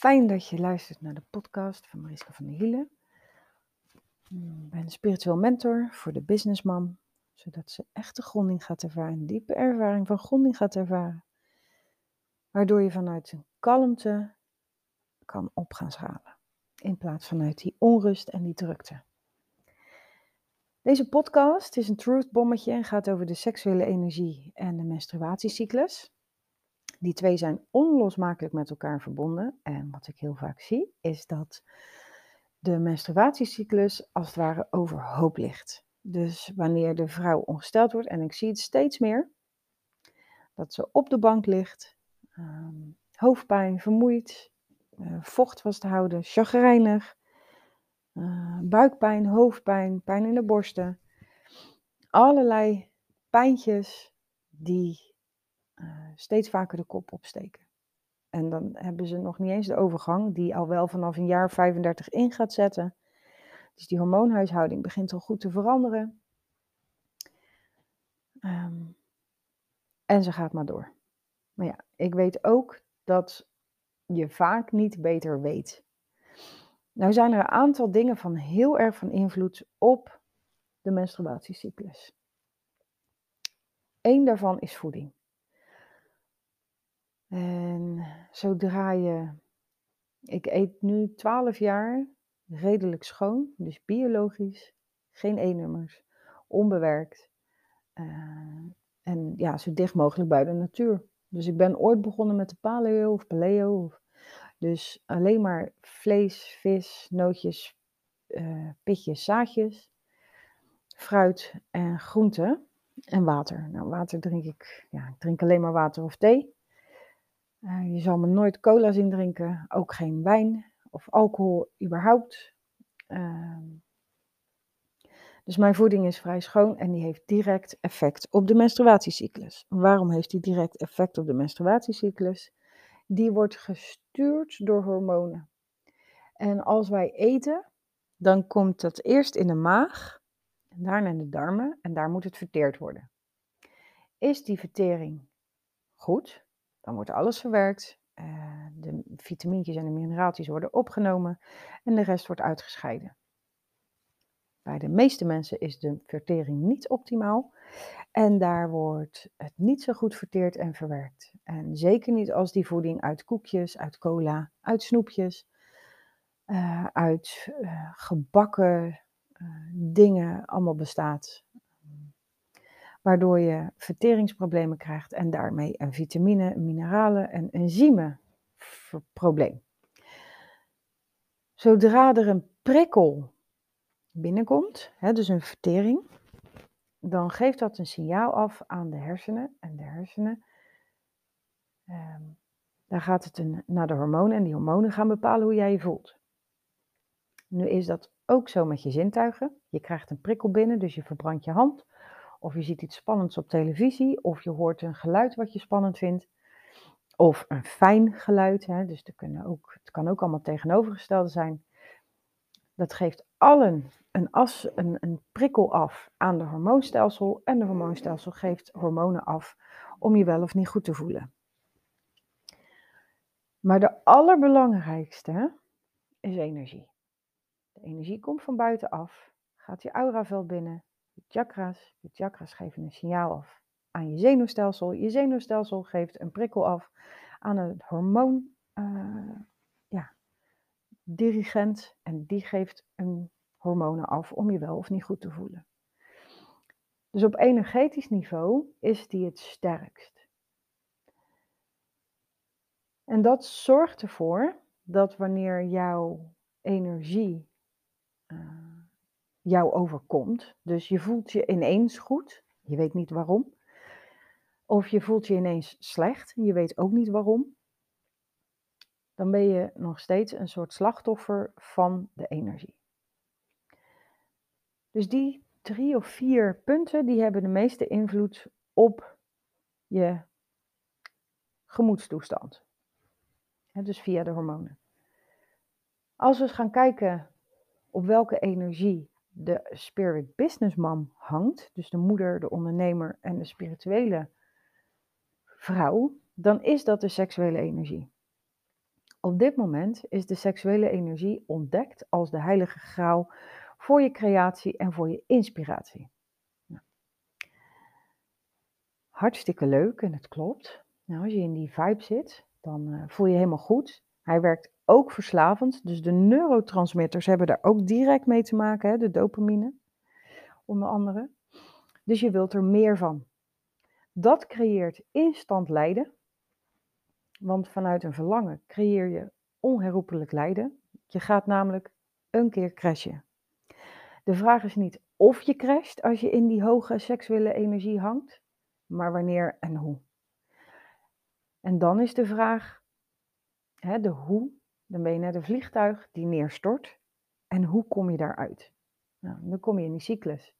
Fijn dat je luistert naar de podcast van Mariska van der Hielen. Ik ben spiritueel mentor voor de businessman, zodat ze echte gronding gaat ervaren, diepe ervaring van gronding gaat ervaren. Waardoor je vanuit een kalmte kan op gaan schalen, in plaats vanuit die onrust en die drukte. Deze podcast is een truth bommetje en gaat over de seksuele energie en de menstruatiecyclus. Die twee zijn onlosmakelijk met elkaar verbonden. En wat ik heel vaak zie, is dat de menstruatiecyclus als het ware overhoop ligt. Dus wanneer de vrouw ongesteld wordt, en ik zie het steeds meer, dat ze op de bank ligt, ehm, hoofdpijn, vermoeid, uh, vocht vasthouden, chagrijnig, uh, buikpijn, hoofdpijn, pijn in de borsten. Allerlei pijntjes die steeds vaker de kop opsteken. En dan hebben ze nog niet eens de overgang, die al wel vanaf een jaar 35 in gaat zetten. Dus die hormoonhuishouding begint al goed te veranderen. Um, en ze gaat maar door. Maar ja, ik weet ook dat je vaak niet beter weet. Nou zijn er een aantal dingen van heel erg van invloed op de menstruatiecyclus. Eén daarvan is voeding. En zodra je, ik eet nu 12 jaar redelijk schoon, dus biologisch, geen E-nummers, onbewerkt. Uh, en ja, zo dicht mogelijk bij de natuur. Dus ik ben ooit begonnen met de paleo of paleo. Dus alleen maar vlees, vis, nootjes, uh, pitjes, zaadjes, fruit en groenten en water. Nou, water drink ik, ja, ik drink alleen maar water of thee. Uh, je zal me nooit cola zien drinken, ook geen wijn of alcohol überhaupt. Uh, dus mijn voeding is vrij schoon en die heeft direct effect op de menstruatiecyclus. Waarom heeft die direct effect op de menstruatiecyclus? Die wordt gestuurd door hormonen. En als wij eten, dan komt dat eerst in de maag, en daarna in de darmen en daar moet het verteerd worden. Is die vertering goed, dan wordt alles verwerkt. Uh, de vitamintjes en de mineraaltjes worden opgenomen en de rest wordt uitgescheiden. Bij de meeste mensen is de vertering niet optimaal en daar wordt het niet zo goed verteerd en verwerkt. En zeker niet als die voeding uit koekjes, uit cola, uit snoepjes, uh, uit uh, gebakken dingen allemaal bestaat waardoor je verteringsproblemen krijgt en daarmee een vitamine, mineralen en enzymen probleem. Zodra er een prikkel binnenkomt, hè, dus een vertering, dan geeft dat een signaal af aan de hersenen. En de hersenen, eh, daar gaat het naar de hormonen en die hormonen gaan bepalen hoe jij je voelt. Nu is dat ook zo met je zintuigen. Je krijgt een prikkel binnen, dus je verbrandt je hand of je ziet iets spannends op televisie, of je hoort een geluid wat je spannend vindt, of een fijn geluid. Hè, dus er kunnen ook, het kan ook allemaal tegenovergestelde zijn. Dat geeft allen een, as, een, een prikkel af aan de hormoonstelsel en de hormoonstelsel geeft hormonen af om je wel of niet goed te voelen. Maar de allerbelangrijkste is energie. De energie komt van buitenaf, gaat je auraveld binnen chakras. Je chakras geven een signaal af aan je zenuwstelsel. Je zenuwstelsel geeft een prikkel af aan het hormoon, uh, ja, dirigent. En die geeft een hormonen af om je wel of niet goed te voelen. Dus op energetisch niveau is die het sterkst. En dat zorgt ervoor dat wanneer jouw energie uh, jou overkomt. Dus je voelt je ineens goed, je weet niet waarom. Of je voelt je ineens slecht, je weet ook niet waarom. Dan ben je nog steeds een soort slachtoffer van de energie. Dus die drie of vier punten, die hebben de meeste invloed op je gemoedstoestand. dus via de hormonen. Als we eens gaan kijken op welke energie de spirit businessman hangt, dus de moeder, de ondernemer en de spirituele vrouw, dan is dat de seksuele energie. Op dit moment is de seksuele energie ontdekt als de heilige graal voor je creatie en voor je inspiratie. Nou. Hartstikke leuk en het klopt. Nou, als je in die vibe zit, dan uh, voel je helemaal goed. Hij werkt ook verslavend, dus de neurotransmitters hebben daar ook direct mee te maken, hè, de dopamine onder andere. Dus je wilt er meer van. Dat creëert instant lijden, want vanuit een verlangen creëer je onherroepelijk lijden. Je gaat namelijk een keer crashen. De vraag is niet of je crasht als je in die hoge seksuele energie hangt, maar wanneer en hoe. En dan is de vraag, hè, de hoe, dan ben je net een vliegtuig die neerstort. En hoe kom je daaruit? Nou, dan kom je in die cyclus.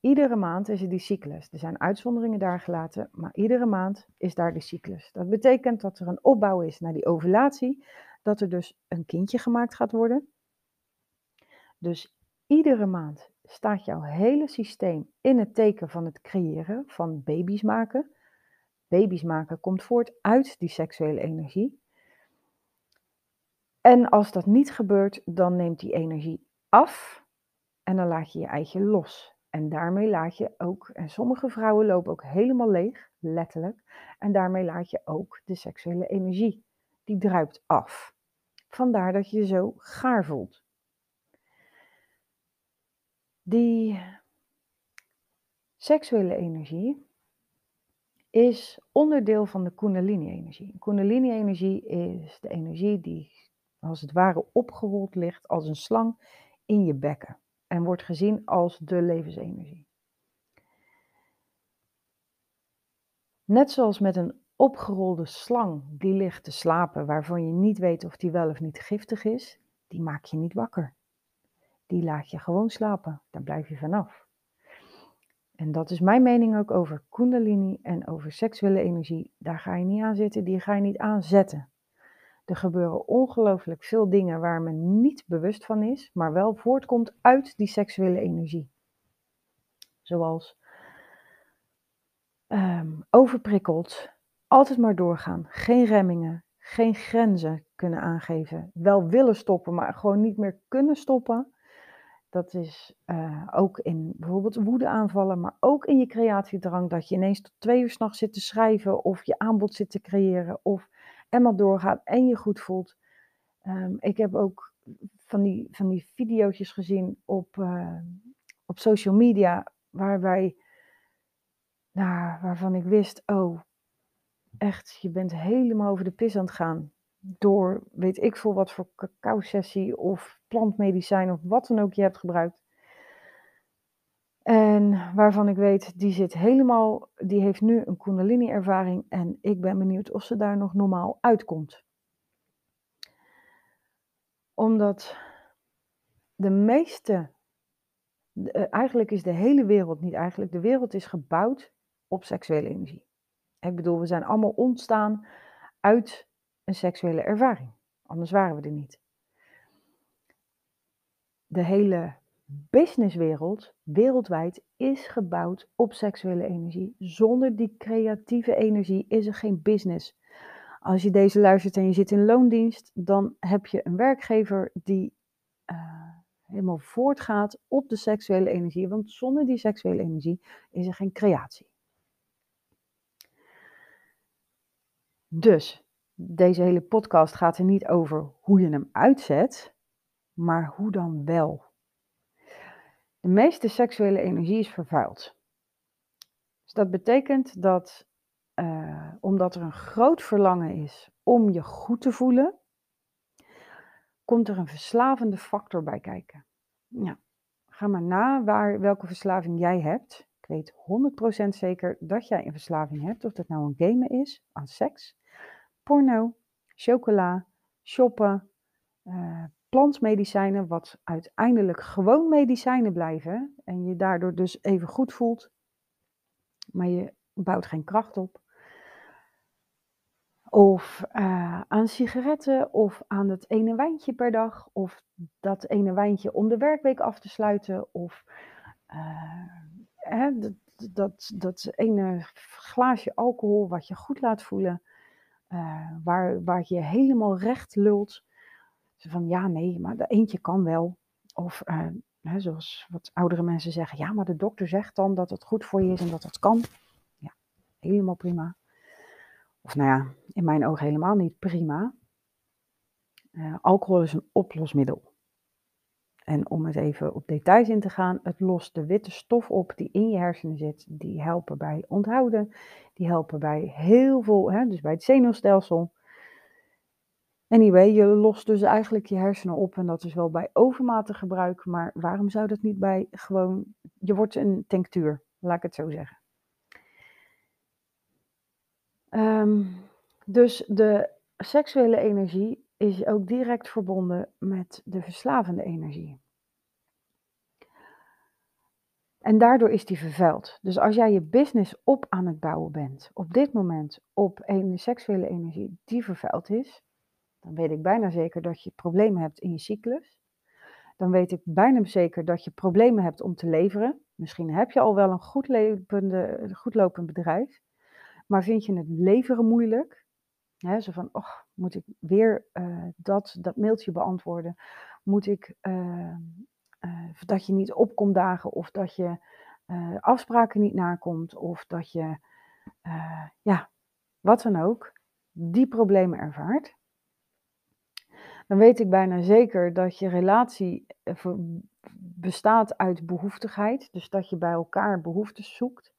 Iedere maand is er die cyclus. Er zijn uitzonderingen daar gelaten, maar iedere maand is daar de cyclus. Dat betekent dat er een opbouw is naar die ovulatie, dat er dus een kindje gemaakt gaat worden. Dus iedere maand staat jouw hele systeem in het teken van het creëren, van baby's maken. Baby's maken komt voort uit die seksuele energie. En als dat niet gebeurt, dan neemt die energie af en dan laat je je eitje los. En daarmee laat je ook, en sommige vrouwen lopen ook helemaal leeg, letterlijk. En daarmee laat je ook de seksuele energie, die druipt af. Vandaar dat je je zo gaar voelt. Die seksuele energie is onderdeel van de Kundalini-energie. Kundalini-energie is de energie die als het ware opgerold ligt als een slang in je bekken en wordt gezien als de levensenergie. Net zoals met een opgerolde slang die ligt te slapen, waarvan je niet weet of die wel of niet giftig is, die maak je niet wakker. Die laat je gewoon slapen, daar blijf je vanaf. En dat is mijn mening ook over Kundalini en over seksuele energie. Daar ga je niet aan zitten, die ga je niet aanzetten. Er gebeuren ongelooflijk veel dingen waar men niet bewust van is, maar wel voortkomt uit die seksuele energie. Zoals um, overprikkeld, altijd maar doorgaan, geen remmingen, geen grenzen kunnen aangeven, wel willen stoppen, maar gewoon niet meer kunnen stoppen. Dat is uh, ook in bijvoorbeeld woedeaanvallen, maar ook in je creatiedrang, dat je ineens tot twee uur s'nachts zit te schrijven of je aanbod zit te creëren of en maar doorgaat en je goed voelt. Um, ik heb ook van die, van die video's gezien op, uh, op social media, waarbij, nou, waarvan ik wist, oh, echt, je bent helemaal over de pis aan het gaan. Door weet ik veel wat voor cacao-sessie of plantmedicijn of wat dan ook je hebt gebruikt. En waarvan ik weet, die zit helemaal, die heeft nu een Kundalini-ervaring en ik ben benieuwd of ze daar nog normaal uitkomt. Omdat de meeste, eh, eigenlijk is de hele wereld, niet eigenlijk, de wereld is gebouwd op seksuele energie. Ik bedoel, we zijn allemaal ontstaan uit een seksuele ervaring. Anders waren we er niet. De hele businesswereld wereldwijd is gebouwd op seksuele energie. Zonder die creatieve energie is er geen business. Als je deze luistert en je zit in loondienst, dan heb je een werkgever die uh, helemaal voortgaat op de seksuele energie. Want zonder die seksuele energie is er geen creatie. Dus deze hele podcast gaat er niet over hoe je hem uitzet, maar hoe dan wel. De meeste seksuele energie is vervuild. Dus dat betekent dat, uh, omdat er een groot verlangen is om je goed te voelen, komt er een verslavende factor bij kijken. Ja, ga maar na waar, welke verslaving jij hebt. Ik weet 100% zeker dat jij een verslaving hebt, of dat nou een game is, aan seks, porno, chocola, shoppen, uh, plantmedicijnen, wat uiteindelijk gewoon medicijnen blijven en je daardoor dus even goed voelt, maar je bouwt geen kracht op. Of uh, aan sigaretten, of aan het ene wijntje per dag, of dat ene wijntje om de werkweek af te sluiten, of uh, hè, dat, dat, dat ene glaasje alcohol wat je goed laat voelen. uh, waar, waar je helemaal recht lult. Van ja, nee, maar de eentje kan wel. Of uh, hè, zoals wat oudere mensen zeggen, ja, maar de dokter zegt dan dat het goed voor je is en dat het kan. Ja, helemaal prima. Of nou ja, in mijn ogen helemaal niet prima. Uh, alcohol is een oplosmiddel. En om het even op details in te gaan, het lost de witte stof op die in je hersenen zit. Die helpen bij onthouden, die helpen bij heel veel, hè, dus bij het zenuwstelsel. Anyway, je lost dus eigenlijk je hersenen op en dat is wel bij overmatig gebruik, maar waarom zou dat niet bij gewoon, je wordt een tinctuur, laat ik het zo zeggen. Um, dus de seksuele energie is ook direct verbonden met de verslavende energie. En daardoor is die vervuild. Dus als jij je business op aan het bouwen bent, op dit moment op een seksuele energie die vervuild is, dan weet ik bijna zeker dat je problemen hebt in je cyclus. Dan weet ik bijna zeker dat je problemen hebt om te leveren. Misschien heb je al wel een goed, lopende, goed lopend bedrijf, maar vind je het leveren moeilijk? Hè, zo van, oh, moet ik weer uh, dat, dat mailtje beantwoorden? Moet ik uh, uh, dat je niet opkomt dagen of dat je afspraken niet nakomt of dat je, ja, wat dan ook, die problemen ervaart? Dan weet ik bijna zeker dat je relatie bestaat uit behoeftigheid. Dus dat je bij elkaar behoeftes zoekt.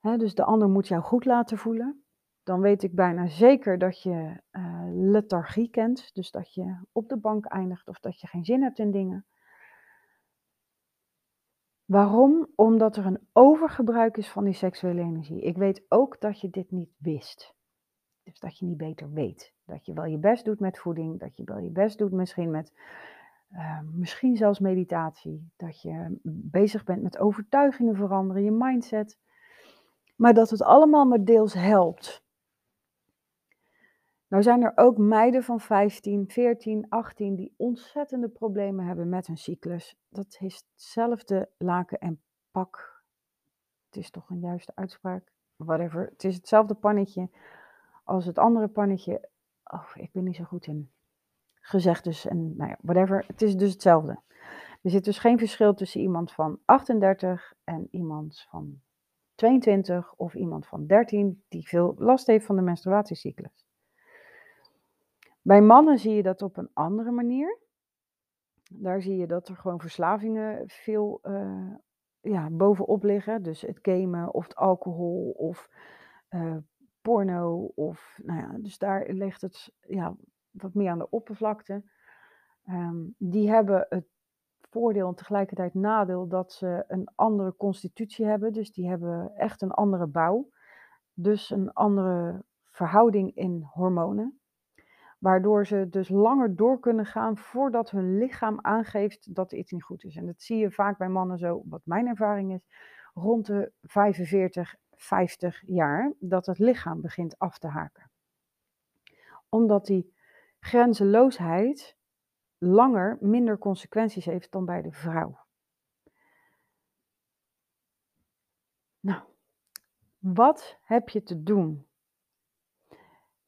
dus de ander moet jou goed laten voelen dan weet ik bijna zeker dat je uh, lethargie kent. Dus dat je op de bank eindigt of dat je geen zin hebt in dingen. Waarom? Omdat er een overgebruik is van die seksuele energie. Ik weet ook dat je dit niet wist. Dus dat je niet beter weet. Dat je wel je best doet met voeding. Dat je wel je best doet misschien met, uh, misschien zelfs meditatie. Dat je bezig bent met overtuigingen veranderen, je mindset. Maar dat het allemaal maar deels helpt. Nou zijn er ook meiden van 15, 14, 18 die ontzettende problemen hebben met hun cyclus. Dat is hetzelfde laken en pak. Het is toch een juiste uitspraak? Whatever. Het is hetzelfde pannetje als het andere pannetje. Oh, ik ben niet zo goed in gezegdes en nou ja, whatever. Het is dus hetzelfde. Er zit dus geen verschil tussen iemand van 38 en iemand van 22 of iemand van 13 die veel last heeft van de menstruatiecyclus. Bij mannen zie je dat op een andere manier. Daar zie je dat er gewoon verslavingen veel uh, ja, bovenop liggen. Dus het gamen of het alcohol of uh, porno. Of, nou ja, dus daar ligt het ja, wat meer aan de oppervlakte. Um, die hebben het voordeel en tegelijkertijd nadeel dat ze een andere constitutie hebben. Dus die hebben echt een andere bouw. Dus een andere verhouding in hormonen. Waardoor ze dus langer door kunnen gaan voordat hun lichaam aangeeft dat iets niet goed is. En dat zie je vaak bij mannen zo, wat mijn ervaring is, rond de 45, 50 jaar, dat het lichaam begint af te haken. Omdat die grenzeloosheid langer minder consequenties heeft dan bij de vrouw. Nou, wat heb je te doen?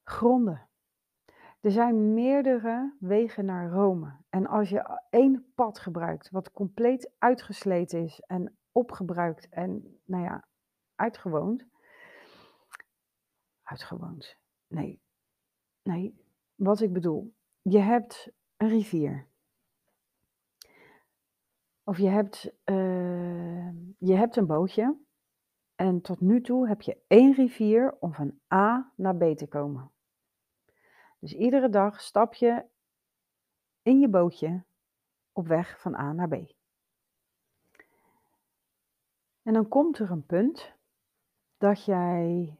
Gronden. Er zijn meerdere wegen naar Rome. En als je één pad gebruikt, wat compleet uitgesleten is en opgebruikt en, nou ja, uitgewoond. Uitgewoond. Nee. Nee, wat ik bedoel. Je hebt een rivier. Of je hebt, uh, je hebt een bootje. En tot nu toe heb je één rivier om van A naar B te komen. Dus iedere dag stap je in je bootje op weg van A naar B. En dan komt er een punt dat jij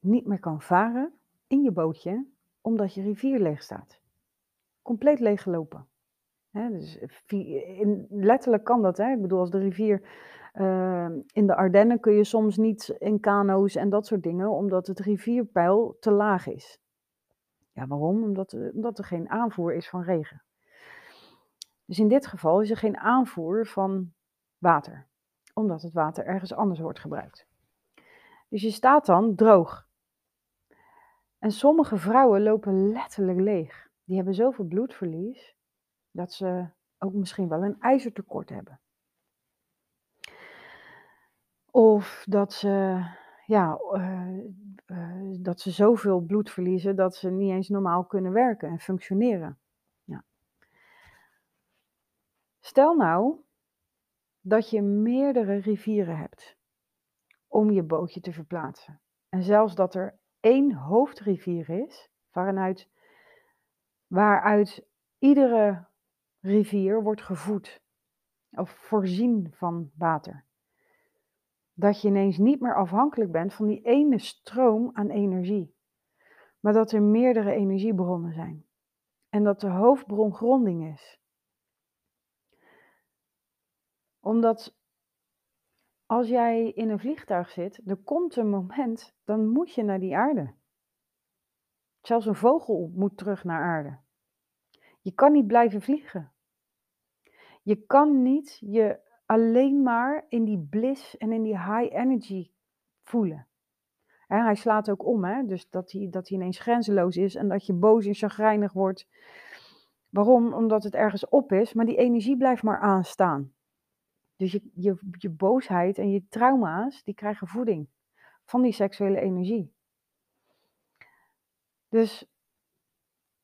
niet meer kan varen in je bootje omdat je rivier leeg staat. Compleet leeggelopen. He, dus in, letterlijk kan dat. Hè? Ik bedoel, als de rivier uh, in de Ardennen kun je soms niet in kano's en dat soort dingen, omdat het rivierpeil te laag is. Ja, waarom? Omdat, eh, omdat er geen aanvoer is van regen. Dus in dit geval is er geen aanvoer van water, omdat het water ergens anders wordt gebruikt. Dus je staat dan droog. En sommige vrouwen lopen letterlijk leeg. Die hebben zoveel bloedverlies dat ze ook misschien wel een ijzertekort hebben. Of dat ze, ja, uh, uh, dat ze zoveel bloed verliezen dat ze niet eens normaal kunnen werken en functioneren. Ja. Stel nou dat je meerdere rivieren hebt om je bootje te verplaatsen. En zelfs dat er één hoofdrivier is, waaruit, waaruit iedere rivier wordt gevoed of voorzien van water. Dat je ineens niet meer afhankelijk bent van die ene stroom aan energie, maar dat er meerdere energiebronnen zijn. En dat de hoofdbron gronding is. Omdat als jij in een vliegtuig zit, er komt een moment, dan moet je naar die aarde. Zelfs een vogel moet terug naar aarde. Je kan niet blijven vliegen. Je kan niet je alleen maar in die bliss en in die high energy voelen. hij slaat ook om, hè? dus dat hij, dat hij ineens grenzeloos is en dat je boos en chagrijnig wordt. Waarom? Omdat het ergens op is, maar die energie blijft maar aanstaan. Dus je, je, je boosheid en je trauma's, die krijgen voeding van die seksuele energie. Dus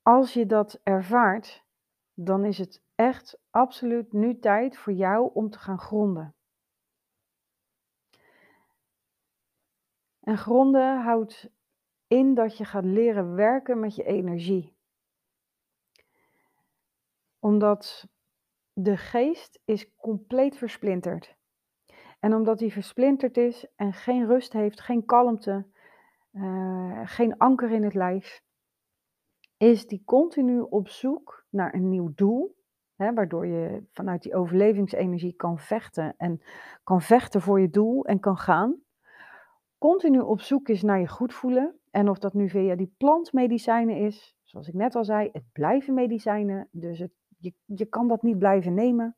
als je dat ervaart, dan is het echt absoluut nu tijd voor jou om te gaan gronden. En gronden houdt in dat je gaat leren werken met je energie. Omdat de geest is compleet versplinterd. En omdat die versplinterd is en geen rust heeft, geen kalmte, uh, geen anker in het lijf, is die continu op zoek naar een nieuw doel. Hè, waardoor je vanuit die overlevingsenergie kan vechten en kan vechten voor je doel en kan gaan. Continu op zoek is naar je goed voelen. En of dat nu via die plantmedicijnen is, zoals ik net al zei, het blijven medicijnen. Dus het je, je kan dat niet blijven nemen.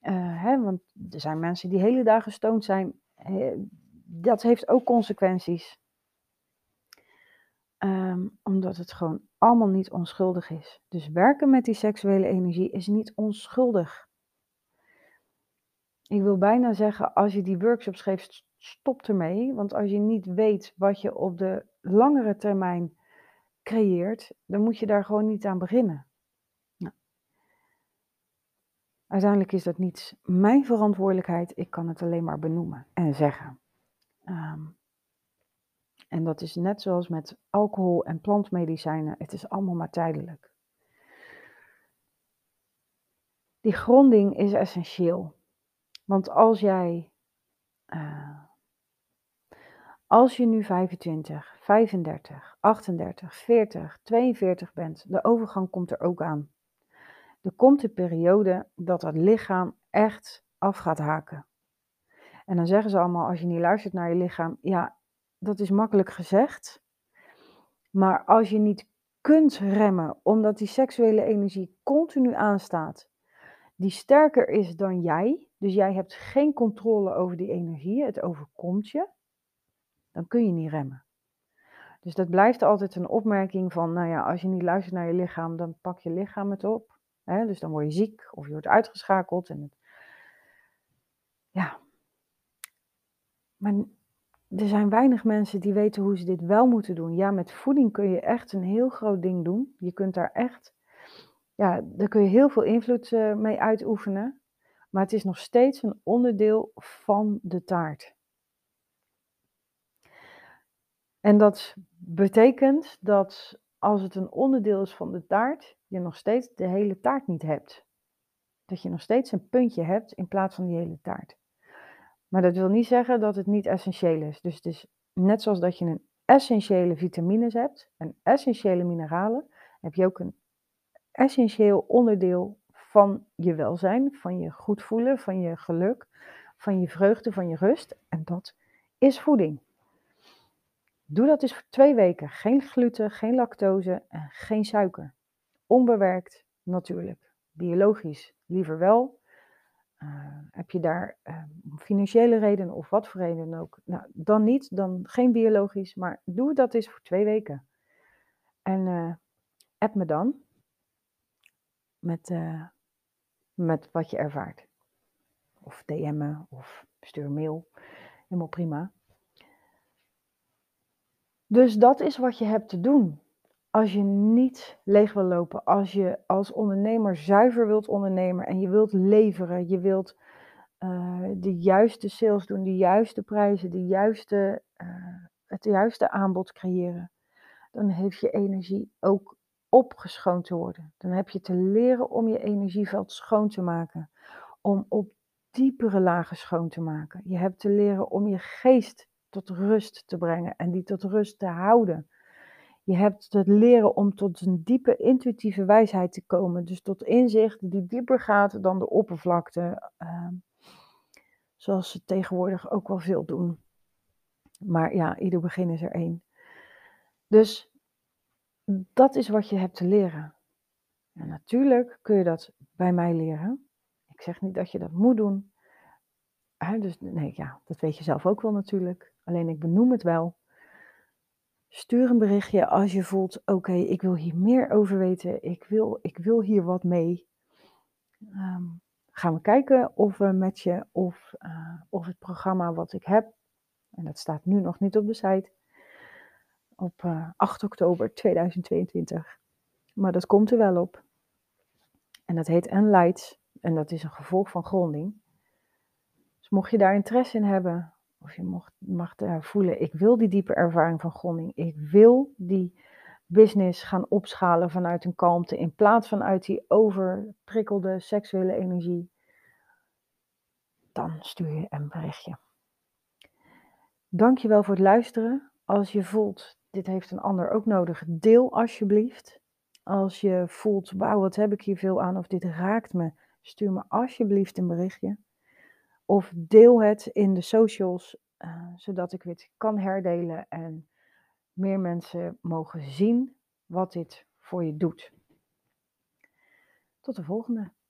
Uh, hè, want er zijn mensen die hele dagen gestoond zijn. Uh, dat heeft ook consequenties. Um, omdat het gewoon allemaal niet onschuldig is. Dus werken met die seksuele energie is niet onschuldig. Ik wil bijna zeggen, als je die workshops geeft, stop ermee. Want als je niet weet wat je op de langere termijn creëert, dan moet je daar gewoon niet aan beginnen. Uiteindelijk is dat niet mijn verantwoordelijkheid. Ik kan het alleen maar benoemen en zeggen. Um, en dat is net zoals met alcohol en plantmedicijnen. Het is allemaal maar tijdelijk. Die gronding is essentieel. Want als jij, uh, als je nu 25, 35, 38, 40, 42 bent, de overgang komt er ook aan. Er komt een periode dat het lichaam echt af gaat haken. En dan zeggen ze allemaal, als je niet luistert naar je lichaam, ja, dat is makkelijk gezegd. Maar als je niet kunt remmen, omdat die seksuele energie continu aanstaat, die sterker is dan jij, dus jij hebt geen controle over die energie, het overkomt je, dan kun je niet remmen. Dus dat blijft altijd een opmerking van, nou ja, als je niet luistert naar je lichaam, dan pak je lichaam het op. Hè? Dus dan word je ziek of je wordt uitgeschakeld. En het... Ja. Maar er zijn weinig mensen die weten hoe ze dit wel moeten doen. Ja, met voeding kun je echt een heel groot ding doen. Je kunt daar echt, ja, daar kun je heel veel invloed uh, mee uitoefenen. Maar het is nog steeds een onderdeel van de taart. En dat betekent dat als het een onderdeel is van de taart, je nog steeds de hele taart niet hebt. Dat je nog steeds een puntje hebt in plaats van die hele taart. Maar dat wil niet zeggen dat het niet essentieel is. Dus het is net zoals dat je een essentiële vitamines hebt, een essentiële mineralen, heb je ook een essentieel onderdeel van je welzijn, van je goed voelen, van je geluk, van je vreugde, van je rust. En dat is voeding. Doe dat eens voor twee weken. Geen gluten, geen lactose en geen suiker. Onbewerkt, natuurlijk. Biologisch liever wel. Eh, heb je daar uh, financiële redenen of wat voor reden dan ook? Nou, dan niet, dan geen biologisch, maar doe dat eens voor twee weken. En uh, app me dan met, met wat je ervaart. Of DM me of stuur mail. Helemaal prima. Dus dat is wat je hebt te doen. Als je niet leeg wil lopen, als je als ondernemer zuiver wilt ondernemen en je wilt leveren, je wilt uh, de juiste sales doen, de juiste prijzen, de juiste, uh, het juiste aanbod creëren, dan heeft je energie ook opgeschoond te worden. Dan heb je te leren om je energieveld schoon te maken, om op diepere lagen schoon te maken. Je hebt te leren om je geest tot rust te brengen en die tot rust te houden. Je hebt te leren om tot een diepe intuïtieve wijsheid te komen. Dus tot inzicht die dieper gaat dan de oppervlakte. Uh, zoals ze tegenwoordig ook wel veel doen. Maar ja, ieder begin is er één. Dus dat is wat je hebt te leren. En natuurlijk kun je dat bij mij leren. Ik zeg niet dat je dat moet doen. dus nee, ja, dat weet je zelf ook wel natuurlijk. Alleen ik benoem het wel. Stuur een berichtje als je voelt: oké, ik wil hier meer over weten. Ik wil, ik wil hier wat mee. Um, gaan we kijken of we met je of, uh, of het programma wat ik heb, en dat staat nu nog niet op de site, op uh, 8 oktober 2022. Maar dat komt er wel op. En dat heet Enlights. En dat is een gevolg van gronding. Dus mocht je daar interesse in hebben, of je mocht, mag daar voelen, ik wil die diepe ervaring van gronding. Ik wil die business gaan opschalen vanuit een kalmte in plaats van uit die overprikkelde seksuele energie. Dan stuur je een berichtje. Dankjewel voor het luisteren. Als je voelt, dit heeft een ander ook nodig, deel alsjeblieft. Als je voelt, wauw, wat heb ik hier veel aan of dit raakt me, stuur me alsjeblieft een berichtje. Of deel het in de socials, uh, zodat ik het kan herdelen en meer mensen mogen zien wat dit voor je doet. Tot de volgende.